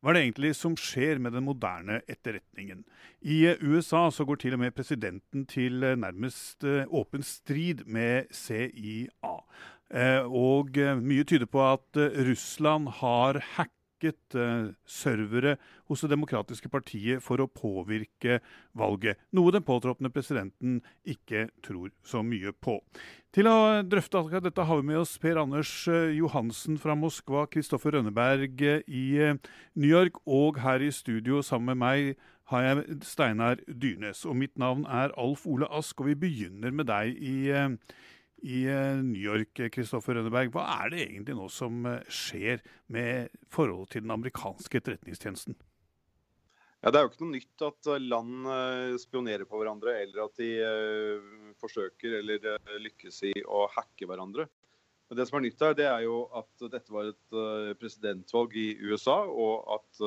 Hva er det egentlig som skjer med den moderne etterretningen? I USA så går til og med presidenten til nærmest åpen strid med CIA. Og mye tyder på at Russland har hacket hacket eh, servere hos Det demokratiske partiet for å påvirke valget. Noe den påtroppende presidenten ikke tror så mye på. Til å drøfte akkurat dette har vi med oss Per Anders eh, Johansen fra Moskva, Kristoffer Rønneberg eh, i New York, og her i studio sammen med meg har jeg Steinar Dyrnes. Og mitt navn er Alf Ole Ask, og vi begynner med deg i i eh, New York, Kristoffer Rønneberg. Hva er det egentlig nå som eh, skjer med forholdet til den amerikanske etterretningstjenesten? Ja, Det er jo ikke noe nytt at eh, land spionerer på hverandre, eller at de uh, forsøker eller uh, lykkes i å hacke hverandre. Men det som er nytt her, det er jo at dette var et uh, presidentvalg i USA, og at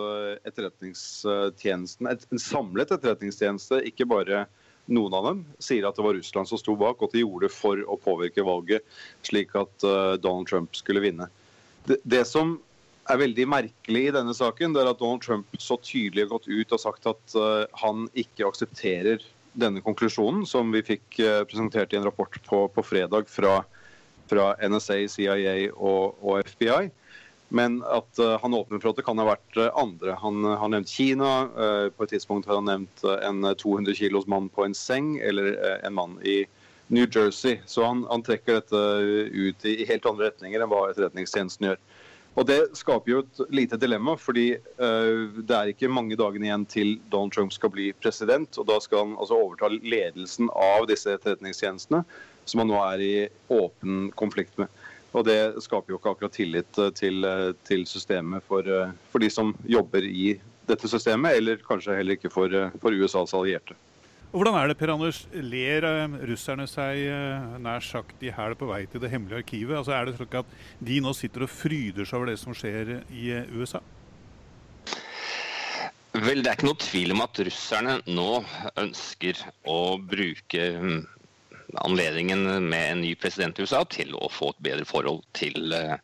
etterretningstjenesten, en samlet etterretningstjeneste, ikke bare noen av dem sier at det var Russland som sto bak, og at de gjorde det for å påvirke valget, slik at uh, Donald Trump skulle vinne. Det, som er veldig merkelig i denne saken, det er at Donald Trump så tydelig har gått ut og sagt at uh, han ikke aksepterer denne konklusjonen, som vi fikk uh, presentert i en rapport på, på fredag fra, fra, NSA, CIA og, og FBI. Men at uh, han åpner for at det kan ha vært uh, andre. Han har nevnt Kina. Uh, på et tidspunkt har han nevnt en 200 kilos mann på en seng, eller en mann i New Jersey. Så han, han trekker dette ut i, i, helt andre retninger enn hva Etterretningstjenesten gjør. Og Det skaper jo et lite dilemma, fordi det er ikke mange dagene igjen til Donald Trump skal bli president. og Da skal han altså overta ledelsen av disse etterretningstjenestene, som han nå er i åpen konflikt med. Og det skaper jo ikke akkurat tillit eh, til, eh, til systemet for, eh, for, de som jobber i dette systemet, eller kanskje heller ikke for, for USAs allierte. Og Hvordan er det, Per Anders? Ler russerne seg nær sagt i hæl på vei til det hemmelige arkivet? Altså Er det slik at de nå sitter og fryder seg over det som skjer i USA? Vel, Det er ikke noe tvil om at russerne nå ønsker å bruke mm, anledningen med en ny president i USA til å få et bedre forhold til, eh,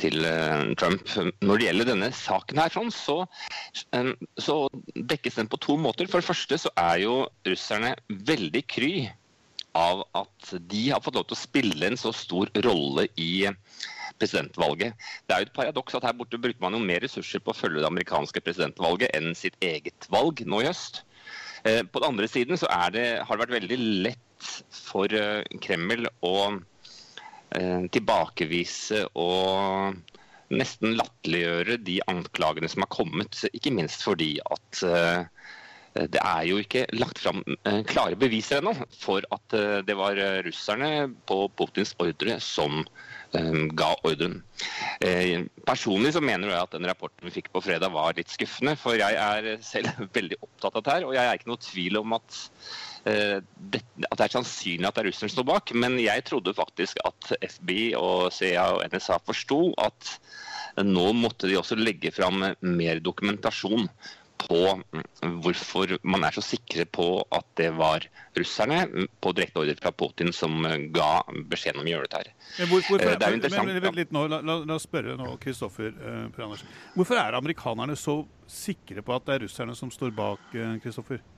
til eh, Trump. Når det gjelder denne saken, her, så, eh, så, dekkes den på to måter. For det første så er jo russerne veldig kry av at de har fått lov til å spille en så stor rolle i presidentvalget. Det er jo et paradoks at her borte bruker man jo mer ressurser på å følge det amerikanske presidentvalget enn sitt eget valg nå i høst. På den andre siden så det, har det vært veldig lett for eh, Kreml å eh, tilbakevise og nesten latterliggjøre de anklagene som har kommet, ikke minst fordi at eh, det er jo ikke lagt fram klare beviser ennå for at det var russerne på Putins ordre som ga ordren. Personlig så mener jeg at den rapporten vi fikk på fredag var litt skuffende. For jeg er selv veldig opptatt av dette og jeg er ikke noe tvil om at Eh, at det er sannsynlig at det er russerne som står bak. Men jeg trodde faktisk at FBI og CIA og NSA forsto at nå måtte de også legge fram mer dokumentasjon på mm, hvorfor man er så sikre på at det var russerne på direkte ordre fra Putin som ga beskjeden om å gjøre dette her. Men hvorfor, eh, det er jo interessant. Men, men, nå, la, oss spørre nå, Kristoffer eh, Hvorfor er amerikanerne så sikre på at det er russerne som står bak, Kristoffer? Eh,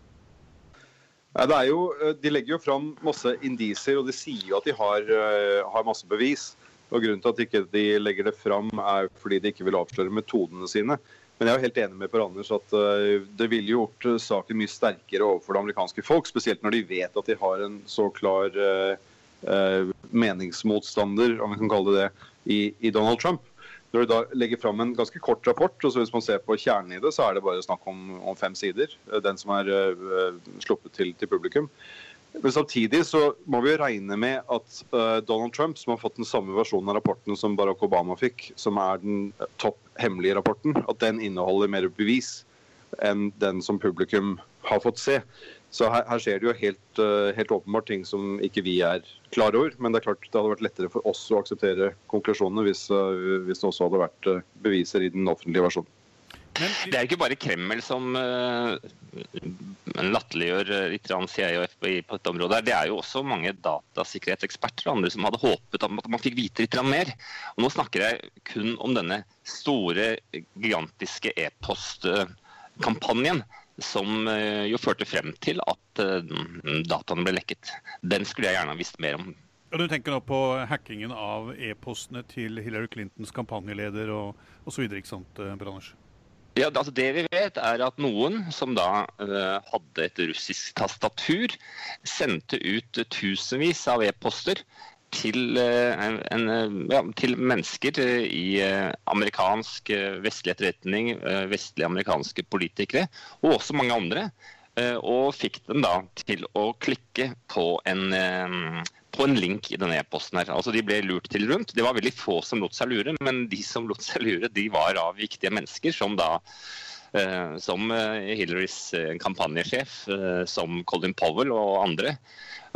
jo, eh, de legger jo fram masse indisier, og de sier jo at de har, uh, har, masse bevis. Og Grunnen til at de ikke legger det fram, er fordi de ikke vil avsløre metodene sine. Men jeg er jo helt enig med Per Anders at uh, det ville gjort saken mye sterkere overfor det amerikanske folk. Spesielt når de vet at de har en så klar meningsmotstander, om vi kan kalle det det, i Donald Trump. Når du da legger fram en ganske kort rapport, og så hvis man ser på kjernen i det, så er det bare snakk om, om fem sider. Eh, den som er uh, sluppet til, til, publikum. Men samtidig så må vi jo regne med at uh, Donald Trump, som har fått den samme versjonen av rapporten som Barack Obama fikk, som er den topp hemmelige rapporten, at den inneholder mer bevis enn den som publikum har fått se. Så her, her, skjer det jo helt, uh, helt, åpenbart ting som ikke vi er klar over. Men det er klart det hadde vært lettere for oss å akseptere konklusjonene hvis, uh, hvis det også hadde vært uh, beviser i den offentlige versjonen. Det er ikke bare Kreml som uh, latterliggjør litt CIA og FBI på dette området. Det er jo også mange datasikkerhetseksperter og andre som hadde håpet at man fikk vite litt mer. Og nå snakker jeg kun om denne store, gigantiske e-postkampanjen som jo førte frem til at dataene ble lekket. Den skulle jeg gjerne ha visst mer om. Og Du tenker nå på hackingen av e-postene til Hillary Clintons kampanjeleder og osv., ikke sant, eh, Branders? Ja, altså Det vi vet, er at noen som da uh, hadde et russisk tastatur, sendte ut tusenvis av e-poster til, uh, en, ja, til, mennesker i uh, amerikansk vestlig etterretning, vestlige amerikanske politikere, og også mange andre. og fikk dem da til å klikke på en på en link i denne e-posten. her. Altså De ble lurt til rundt. Det var veldig få som lot seg lure, men de som lot seg lure, de var av viktige mennesker, som da eh, som eh, Hillarys eh, kampanjesjef, eh, som Colin Powell og andre.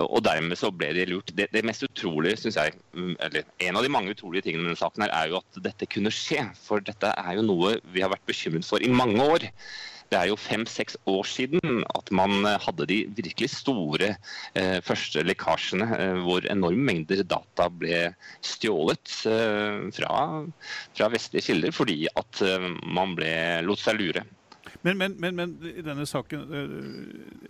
Og dermed så ble de lurt. Det, det mest utrolige, syns jeg, mm, eller en av de mange utrolige tingene med denne saken her, er jo at dette kunne skje. For dette er jo noe vi har vært bekymret for i mange år. Det er jo fem-seks år siden at man eh, hadde de virkelig store eh, første lekkasjene, eh, hvor enorme mengder data ble stjålet eh, fra, fra, vestlige kilder fordi at eh, man ble, lot seg lure. Men, men, men, men, denne saken uh,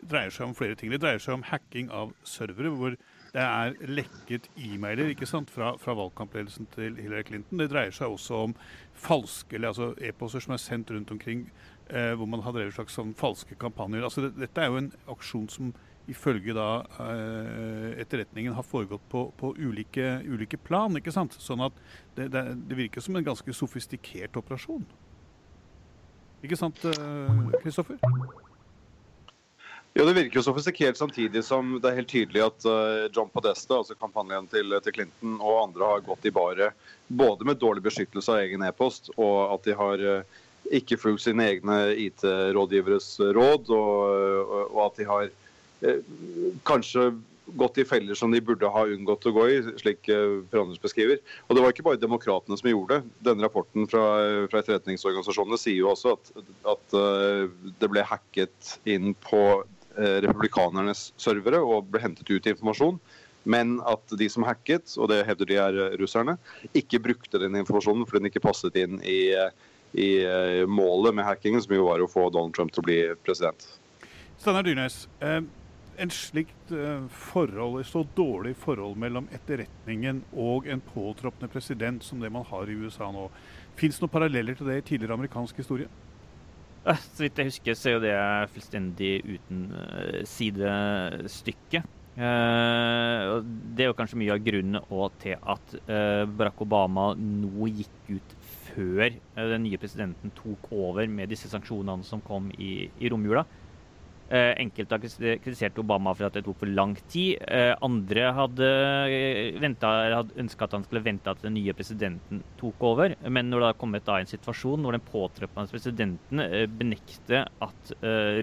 dreier seg om flere ting. Det dreier seg om hacking av servere, hvor det er lekket e-mailer ikke sant, fra, fra valgkampledelsen til Hillary Clinton. Det dreier seg også om falske, altså e-poster som er sendt rundt omkring eh, hvor man har drevet slags sånn falske kampanjer. Altså, det, dette er jo en aksjon som ifølge da eh, etterretningen har foregått på, på ulike, ulike, plan. ikke sant? Sånn at det, det, det, virker som en ganske sofistikert operasjon. Ikke sant, Kristoffer? Eh, ja, Det virker jo sofistikert samtidig som det er helt tydelig at uh, John Podesta, altså kampanjen til, til, Clinton og andre har gått i baret både med dårlig beskyttelse av egen e-post og at de har uh, ikke fulgt sine egne IT-rådgiveres råd, og, og, at de har eh, kanskje gått i feller som de burde ha unngått å gå i, slik eh, beskriver. Og Det var ikke bare demokratene som gjorde det. Denne Rapporten fra, fra etterretningsorganisasjonene sier jo også at, at uh, det ble hacket inn på uh, republikanernes servere og ble hentet ut informasjon. Men at de som hacket, og det hevder de er russerne, ikke brukte den informasjonen fordi den ikke passet inn i i eh, målet med hackingen, som jo var å få Donald Trump til å bli president. Steinar Dyrnes, eh, en slikt eh, forhold, et så dårlig forhold mellom etterretningen og en påtroppende president som det man har i USA nå, fins noen paralleller til det i tidligere amerikansk historie? Så vidt jeg husker, så er jo det fullstendig uten sidestykke. Uh, det er jo kanskje mye av grunnen til at Barack Obama nå gikk ut før eh, den nye presidenten tok over med disse sanksjonene som kom i, i romjula. Eh, enkelte har kritisert Obama for at det tok for lang tid. Eh, andre hadde, hadde ønska at han skulle vente at den nye presidenten tok over. Men når det har kommet da en situasjon hvor den påtroppende presidenten benekter at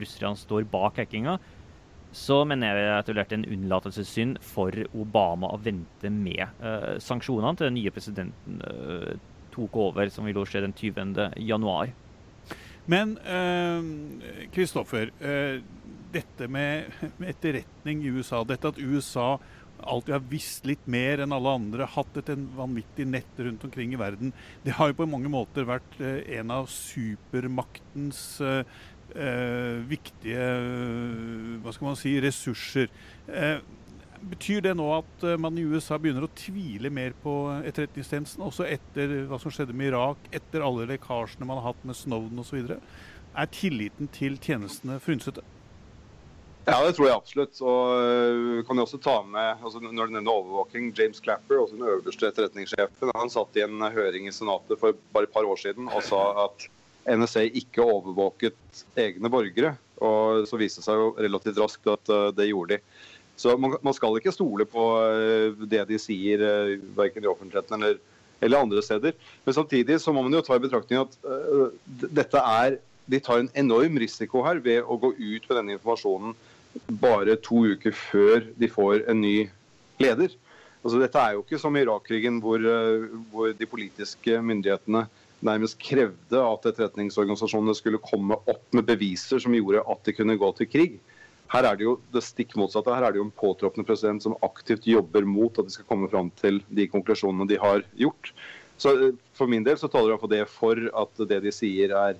Russland står bak hackinga, så mener jeg at det ville vært en unnlatelsessynd for Obama å vente med sanksjonene til den nye presidenten tok over, som vil skje den 20. januar. Men Kristoffer, eh, eh, dette med, med, etterretning i USA, dette at USA alltid har visst litt mer enn alle andre, hatt et vanvittig nett rundt omkring i verden, det har jo på mange måter vært eh, en av supermaktens eh, viktige hva skal man si, ressurser. Eh, Betyr det nå at eh, man i USA begynner å tvile mer på etterretningstjenesten, også etter hva som skjedde med Irak, etter alle lekkasjene man har hatt med Snowden osv.? Er tilliten til tjenestene frynsete? Ja, det tror jeg absolutt. Og eh, kan jeg også ta med, altså Når du nevner overvåking, James Clapper, også den øverste etterretningssjefen, han satt i en høring i Senatet for bare et par år siden og sa at NSA ikke overvåket egne borgere. Og så viste det seg jo relativt raskt at eh, det gjorde de. Så man, man, skal ikke stole på eh, det de sier, eh, verken i offentligheten eller, eller, andre steder. Men samtidig så må man jo ta i betraktning at uh, dette er De tar en enorm risiko her ved å gå ut med denne informasjonen bare to uker før de får en ny leder. Altså, dette er jo ikke som Irak-krigen, hvor, hvor, de politiske myndighetene nærmest krevde at etterretningsorganisasjonene skulle komme opp med beviser som gjorde at de kunne gå til krig. Her er det jo det stikk motsatte. Her er det jo en påtroppende president som aktivt jobber mot at de skal komme fram til de konklusjonene de har gjort. Så eh, For min del så taler iallfall det for at det de sier er,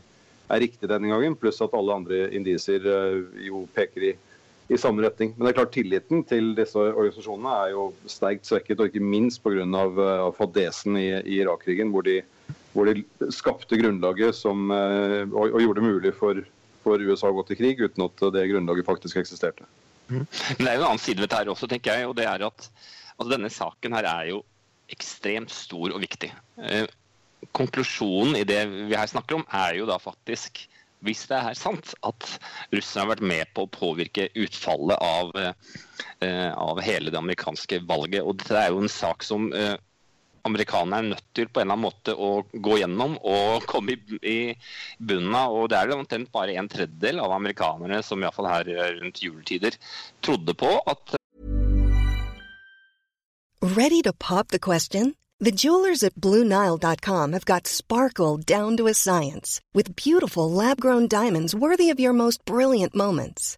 er riktig denne gangen, pluss at alle andre indisier eh, jo peker i, i samme retning. Men det er klart tilliten til disse organisasjonene er jo sterkt svekket, og ikke minst pga. Uh, fadesen i, i Irak-krigen, hvor, hvor, de skapte grunnlaget som, og, og, gjorde det mulig for, for, USA å gå til krig uten at det grunnlaget faktisk eksisterte. Mm. Men Det er jo en annen side ved dette her også, tenker jeg. og det er at altså Denne saken her er jo ekstremt stor og viktig. Eh, konklusjonen i det vi her snakker om, er jo da faktisk hvis det er sant at russerne har vært med på å påvirke utfallet av, eh, av hele det amerikanske valget. Og dette er jo en sak som eh, amerikanerne er nødt til på en eller annen måte å gå gjennom og komme i, i bunnen av. Og det er omtrent bare en tredjedel av amerikanerne som i hvert fall her rundt juletider trodde på at Ready to pop the question? The jewelers at BlueNile.com have got sparkle down to a science with beautiful lab-grown diamonds worthy of your most brilliant moments.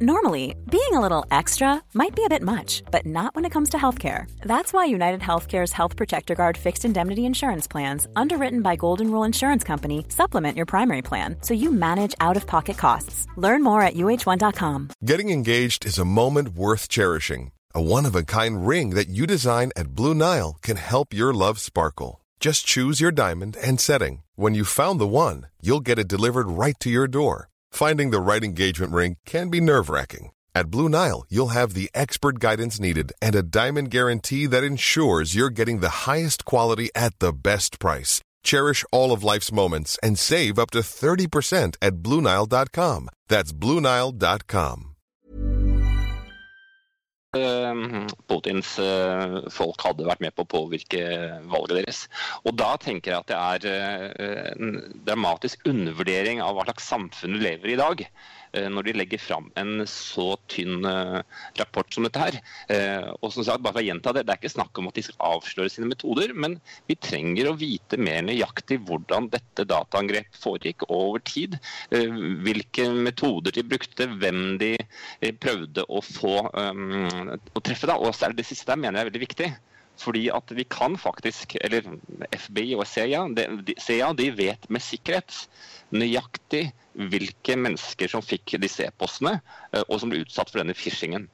Normally, being a little extra might be a bit much, but not when it comes to healthcare. That's why United Healthcare's Health Protector Guard fixed indemnity insurance plans, underwritten by Golden Rule Insurance Company, supplement your primary plan so you manage out of pocket costs. Learn more at uh1.com. Getting engaged is a moment worth cherishing. A one of a kind ring that you design at Blue Nile can help your love sparkle. Just choose your diamond and setting. When you've found the one, you'll get it delivered right to your door. Finding the right engagement ring can be nerve wracking. At Blue Nile, you'll have the expert guidance needed and a diamond guarantee that ensures you're getting the highest quality at the best price. Cherish all of life's moments and save up to 30% at BlueNile.com. That's BlueNile.com. Ehm, Putins eh, folk hadde vært med på å påvirke valget deres. Og da tenker jeg at det er eh, en dramatisk undervurdering av hva slags samfunn du lever i i dag. Eh, når de legger fram en så tynn eh, rapport som dette her. Eh, og som sagt, bare for å gjenta Det det er ikke snakk om at de skal avsløre sine metoder, men vi trenger å vite mer nøyaktig hvordan dette dataangrep foregikk over tid. Hvilke metoder de brukte, hvem de prøvde å få å treffe. Da. Og det siste der mener jeg er veldig viktig. Fordi at vi kan faktisk, eller FBI og CIA, de, CIA, de vet med sikkerhet nøyaktig hvilke mennesker som fikk disse e-postene, eh, og som ble utsatt for denne phishingen.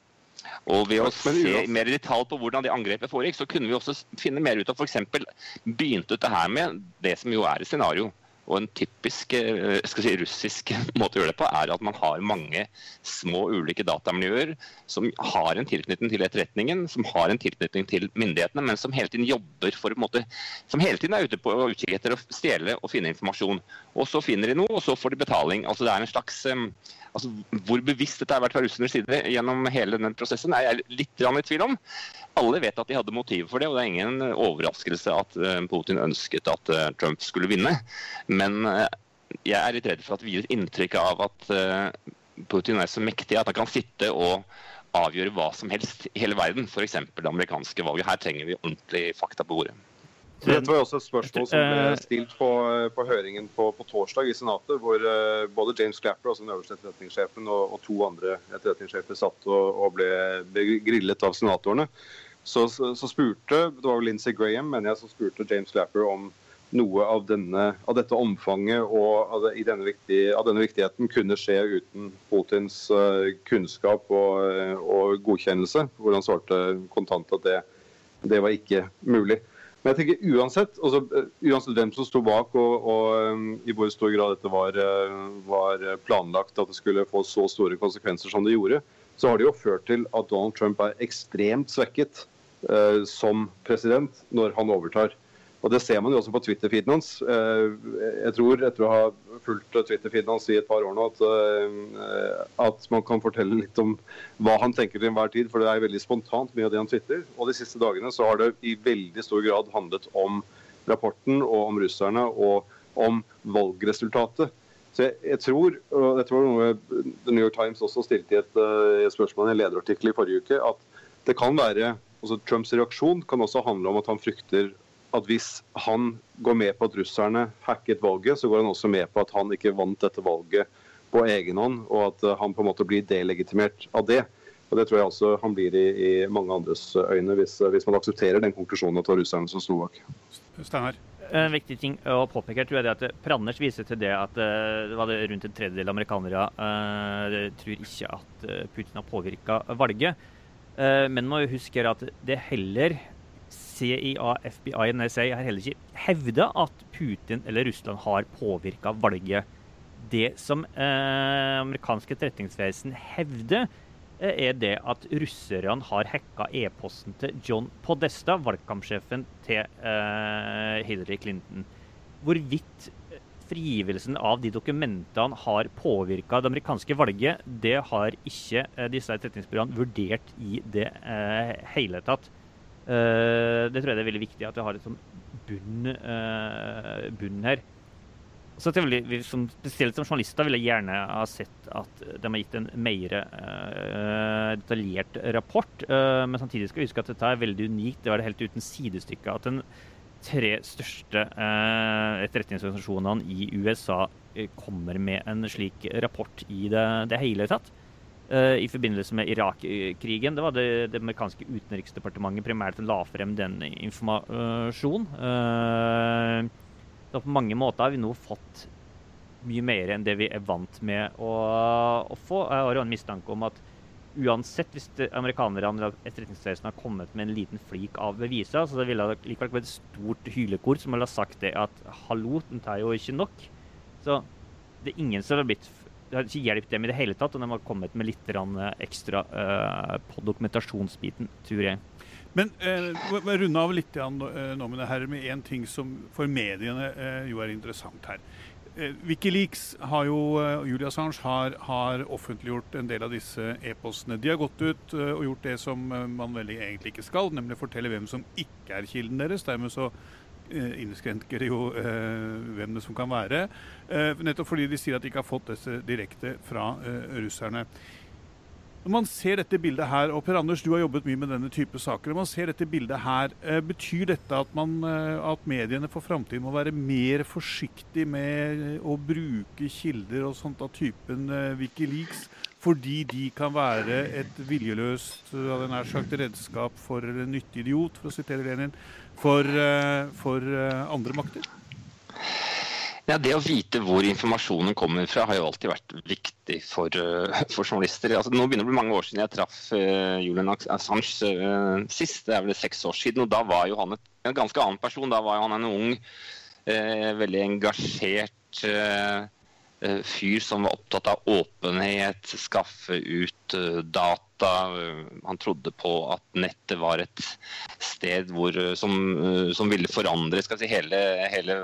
Og ved å se mer i detalj på hvordan det angrepet foregikk, så kunne vi også finne mer ut av f.eks. begynte dette her med det som jo er et scenario og en typisk skal si, russisk måte å gjøre det på er at man har mange små ulike datamiljøer som har en tilknytning til etterretningen, som har en tilknytning til myndighetene, men som hele tiden jobber for en måte, som hele tiden er ute på utkikk etter å stjele og finne informasjon. Og så finner de noe, og så får de betaling. Altså Det er en slags altså, Hvor bevisst dette har vært fra russernes side gjennom hele den prosessen, er jeg litt i tvil om. Alle vet at de hadde motiv for det, og det er ingen overraskelse at eh, Putin ønsket at eh, Trump skulle vinne. Men eh, jeg er litt redd for at vi gir et inntrykk av at Putin er så mektig at han kan sitte og avgjøre hva som helst i hele verden, f.eks. det amerikanske valget. Her trenger vi ordentlig fakta på bordet. Dette var også et spørsmål som ble eh, stilt på, på høringen på, på, torsdag i Senatet, hvor både James Clapper, altså den øverste etterretningssjefen, og, og, to andre etterretningssjefer satt og, og ble, ble, grillet av senatorene. Så, så, så, spurte det var jo Lindsey Graham mener jeg, som spurte James Clapper om noe av, denne, av dette omfanget og av, det, denne viktige, av, denne viktigheten kunne skje uten Putins uh, kunnskap og, og, godkjennelse. Hvor han svarte kontant at det, det, var ikke mulig. Men jeg tenker uansett, altså, uansett hvem som sto bak og, og um, i hvor stor grad dette var, var, planlagt at det skulle få så store konsekvenser som det gjorde, så har det jo ført til at Donald Trump er ekstremt svekket uh, som president når han overtar. Og Det ser man jo også på Twitter-feeden hans. Eh, jeg tror, etter å ha fulgt Twitter-feeden hans i et par år nå, at, eh, at, man kan fortelle litt om hva han tenker til enhver tid. For det er veldig spontant mye av det han twitrer. Og de siste dagene så har det i veldig stor grad handlet om rapporten og om russerne og om valgresultatet. Så jeg, jeg tror, og dette var noe The New York Times også stilte i et, et spørsmål i en lederartikkel i forrige uke, at det kan være altså Trumps reaksjon kan også handle om at han frykter at hvis han går med på at russerne hacket valget, så går han også med på at han ikke vant dette valget på egen hånd, og at eh, han på en måte blir delegitimert av det. Og Det tror jeg også han blir i, i mange andres øyne, hvis, hvis, man aksepterer den konklusjonen at det var russerne som sto bak. Steiner? En viktig ting å påpeke tror jeg er at Pranders viser til det at eh, det var rundt en tredjedel amerikanere uh, tror ikke at Putin har påvirka valget. Uh, men man må huske at det heller CIA, FBI og NSA har heller ikke hevda at Putin eller Russland har påvirka valget. Det som eh, amerikanske etterretningsvesen hevder, eh, er det at russerne har hacka e-posten til John Podesta, valgkampsjefen til eh, Hillary Clinton. Hvorvidt frigivelsen av de dokumentene har påvirka det amerikanske valget, det har ikke eh, disse etterretningsbyråene vurdert i det eh, hele tatt. Uh, det tror jeg det er veldig viktig at vi har et sånn bunn, uh, bunn her. Så veldig, som, Spesielt som journalister vil jeg gjerne ha sett at de har gitt en mer uh, detaljert rapport. men samtidig skal vi huske at dette er veldig unikt. Det var det helt uten sidestykke at den tre største etterretningsorganisasjonene i USA kommer med en slik rapport i det, det hele tatt. Eh, i forbindelse med Irak-krigen. Det var det, det, amerikanske utenriksdepartementet primært som la frem den informasjonen. Eh, så på mange måter har vi nå fått mye mer enn det vi er vant med å, å få. Jeg har jo en mistanke om at uansett hvis amerikanerne eller har kommet med en liten flik av beviser, så det ville det likevel vært et stort hylekor som ville sagt det at hallo, den tar jo ikke nok. Så det er ingen som har blitt det har ikke hjulpet dem i det hele tatt, og de har kommet med litt ekstra uh, på dokumentasjonsbiten, tror jeg. Men uh, runde av litt uh, nå med det her med én ting som for mediene uh, jo er interessant her. Wikileaks har jo, og Julia Assange har, har, offentliggjort en del av disse e-postene. De har gått ut og gjort det som man veldig egentlig ikke skal, nemlig fortelle hvem som ikke er kilden deres. Dermed så Eh, innskrenker jo eh, hvem det som kan være. Eh, nettopp fordi de sier at de ikke har fått disse direkte fra russerne. Når man ser dette bildet her, og Per Anders, du har jobbet mye med denne type saker. Når man ser dette bildet her, Betyr dette at, man, at mediene for framtiden må være mer forsiktig med å bruke kilder og sånt av typen Wikileaks? Fordi de kan være et viljeløst sagt, redskap for en nyttig idiot, for å sitere Lenin for, eh, for eh, andre makter? Ja, Det å vite hvor informasjonen kommer fra, har jo alltid vært viktig for, eh, for journalister. Altså, nå begynner det å bli mange år siden jeg traff uh, Julian Assange uh, sist. Det er vel seks år siden. og Da var jo han et, en ganske annen person. Da var jo han en ung, uh, veldig engasjert fyr som var opptatt av åpenhet, skaffe ut data Eh, han trodde på at nettet var et sted hvor, eh, som, eh, som, ville forandre si, hele, hele,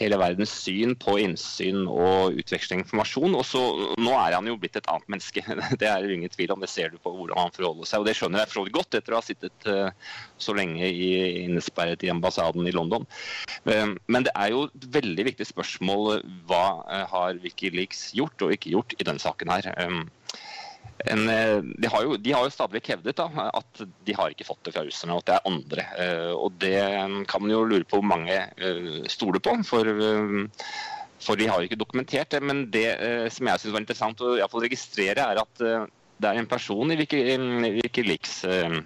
hele, verdens syn på innsyn og utveksling informasjon. Og så, Nå er han jo blitt et annet menneske. Det er jo ingen tvil om. Det ser du på hvordan han forholder seg. Og det skjønner jeg for godt etter å ha sittet så lenge i, innesperret i ambassaden i London. Men det er jo et veldig viktig spørsmål hva har Wikileaks gjort og ikke gjort i denne saken her en, eh, de, har jo, de jo stadig hevdet da, at de har ikke fått det fra russerne, og at det er andre. Eh, og det kan man jo lure på hvor mange eh, stoler på. for for de har jo ikke dokumentert det. Men det som jeg syns var interessant å registrere, er at det er en person i Wikileaks, eh,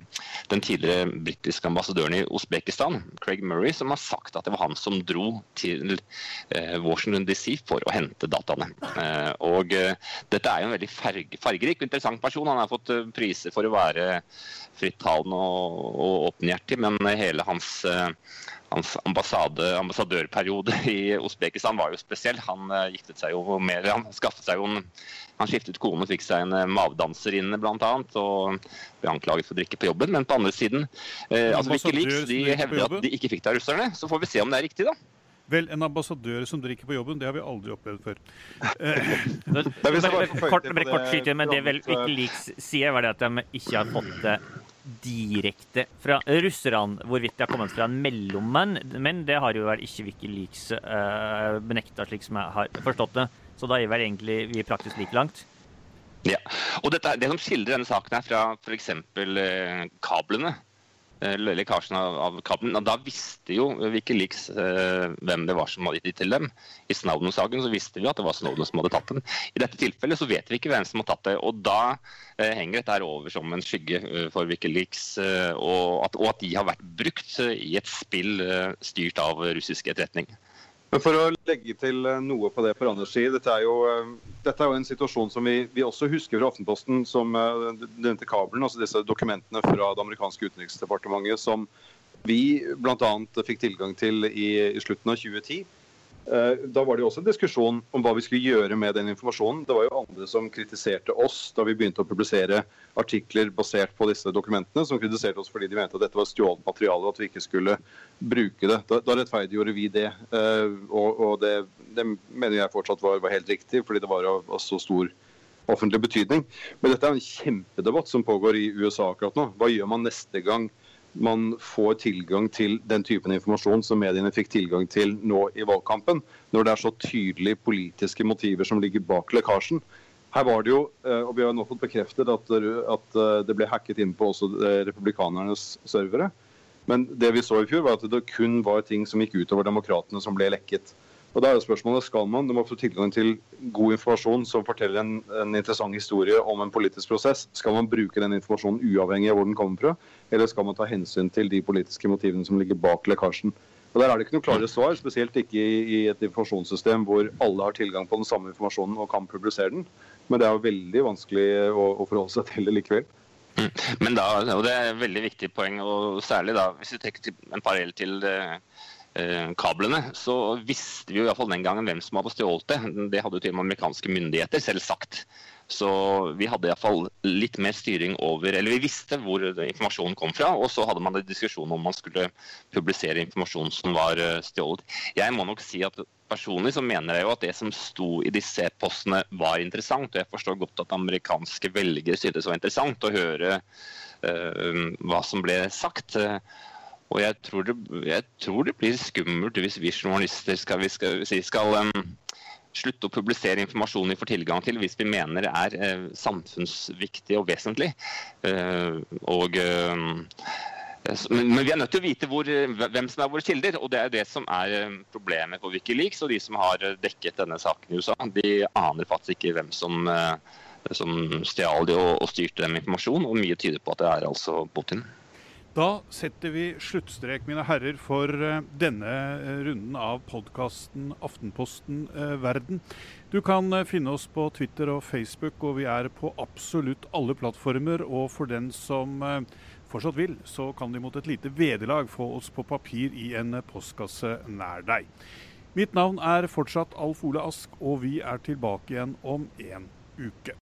den tidligere britiske ambassadøren i Usbekistan, Craig Murray, som har sagt at det var han som dro til eh, Washington DC for å hente dataene. Eh, og dette er jo en veldig fargerik og interessant person. Han har fått priser for å være frittalende og, åpenhjertig, men hele hans hans ambassadørperiode i Usbekistan var jo spesiell. Han giftet seg jo mer, han skaffet seg jo en han skiftet kone og fikk seg en eh, mavedanserinne bl.a. og ble anklaget for å drikke på jobben. Men på andre siden eh, altså Wikileaks de hevder at de ikke fikk det av russerne. Så får vi se om det er riktig, da. Vel, en ambassadør som drikker på jobben, det har vi aldri opplevd før. kort, men det vel Wikileaks sier, var det at de ikke har fått det direkte fra russerne. Hvorvidt det har kommet fra en mellommann, men det har jo vel ikke Wikileaks uh, benekta, slik som jeg har forstått det. Så da er vel egentlig vi praktisk like langt. Ja, og dette, Det som skildrer denne saken her fra f.eks. Eh, kablene, eh, lekkasjen av, av kabelen, da visste jo Wikileaks eh, hvem det var som hadde gitt det til dem. I Snowden-saken så visste vi at det var Snowden som hadde tatt den. I dette tilfellet så vet vi ikke hvem som har tatt det. og Da eh, henger dette her over som en skygge eh, for Wikileaks, eh, og at, og, at, de har vært brukt i et spill styrt av russisk etterretning. Men For å legge til eh, noe på det for Anders sier, dette er jo, eh, dette er jo en situasjon som vi, vi, også husker fra Aftenposten, som uh, nevnte kabelen, altså disse dokumentene fra det amerikanske utenriksdepartementet som vi bl.a. fikk tilgang til i, i slutten av 2010. Eh, da var det jo også en diskusjon om hva vi skulle gjøre med den informasjonen. Det var jo andre som kritiserte oss da vi begynte å publisere artikler basert på disse dokumentene, som kritiserte oss fordi de mente at dette var stjålet materiale og at vi ikke skulle bruke det. Da, da rettferdiggjorde vi det. Eh, og, og det, det, mener jeg fortsatt var, var, helt riktig, fordi det var av, av så stor offentlig betydning. Men dette er en kjempedebatt som pågår i USA akkurat nå. Hva gjør man neste gang? Man får tilgang til den typen informasjon som mediene fikk tilgang til nå i valgkampen, når det er så tydelige politiske motiver som ligger bak lekkasjen. Her var det jo, eh, og Vi har nå fått bekreftet at, at eh, det ble hacket inn på også eh, republikanernes servere. Men det vi så i fjor var at det kun var ting som gikk utover demokratene som ble lekket. Og da er jo spørsmålet, Skal man du må få tilgang til god informasjon som forteller en, en, interessant historie om en politisk prosess, skal man bruke den informasjonen uavhengig av hvor den kommer fra, eller skal man ta hensyn til de politiske motivene som ligger bak lekkasjen? Og Der er det ikke noe klare svar, spesielt ikke i, i et informasjonssystem hvor alle har tilgang på den samme informasjonen og kan publisere den. Men det er jo veldig vanskelig å, å forholde seg til det likevel. Mm. Men da, og Det er et veldig viktig poeng, og særlig da, hvis vi trekker en parallell til det Eh, kablene, så visste vi jo fall den gangen hvem som hadde stjålet det. Det hadde jo til og med amerikanske myndigheter selv sagt. Så vi hadde iallfall litt mer styring over Eller vi visste hvor informasjonen kom fra, og så hadde man en diskusjon om man skulle publisere informasjon som var eh, stjålet. Jeg må nok si at personlig så mener jeg jo at det som sto i disse e-postene var interessant. Og jeg forstår godt at amerikanske velgere syntes det var interessant å høre uh, hva som ble sagt. Uh, og jeg tror, det, jeg tror det, blir skummelt hvis vi journalister skal, vi skal, skal um, slutte å publisere informasjon vi får tilgang til hvis vi mener det er uh, samfunnsviktig og vesentlig. Uh, og, men, men, vi er nødt til å vite hvor, hvem som er våre kilder. Og det er det som er problemet på Wikileaks og de som har dekket denne saken i USA. De aner faktisk ikke hvem som, som stjal de og, og styrte dem informasjon, og mye tyder på at det er altså Putin. Da setter vi sluttstrek, mine herrer, for eh, denne eh, runden av podkasten Aftenposten eh, Verden. Du kan finne oss på Twitter og Facebook, og vi er på absolutt alle plattformer. Og for den som fortsatt vil, så kan de mot et lite vederlag få oss på papir i en postkasse nær deg. Mitt navn er fortsatt Alf Ole Ask, og vi er tilbake igjen om en uke.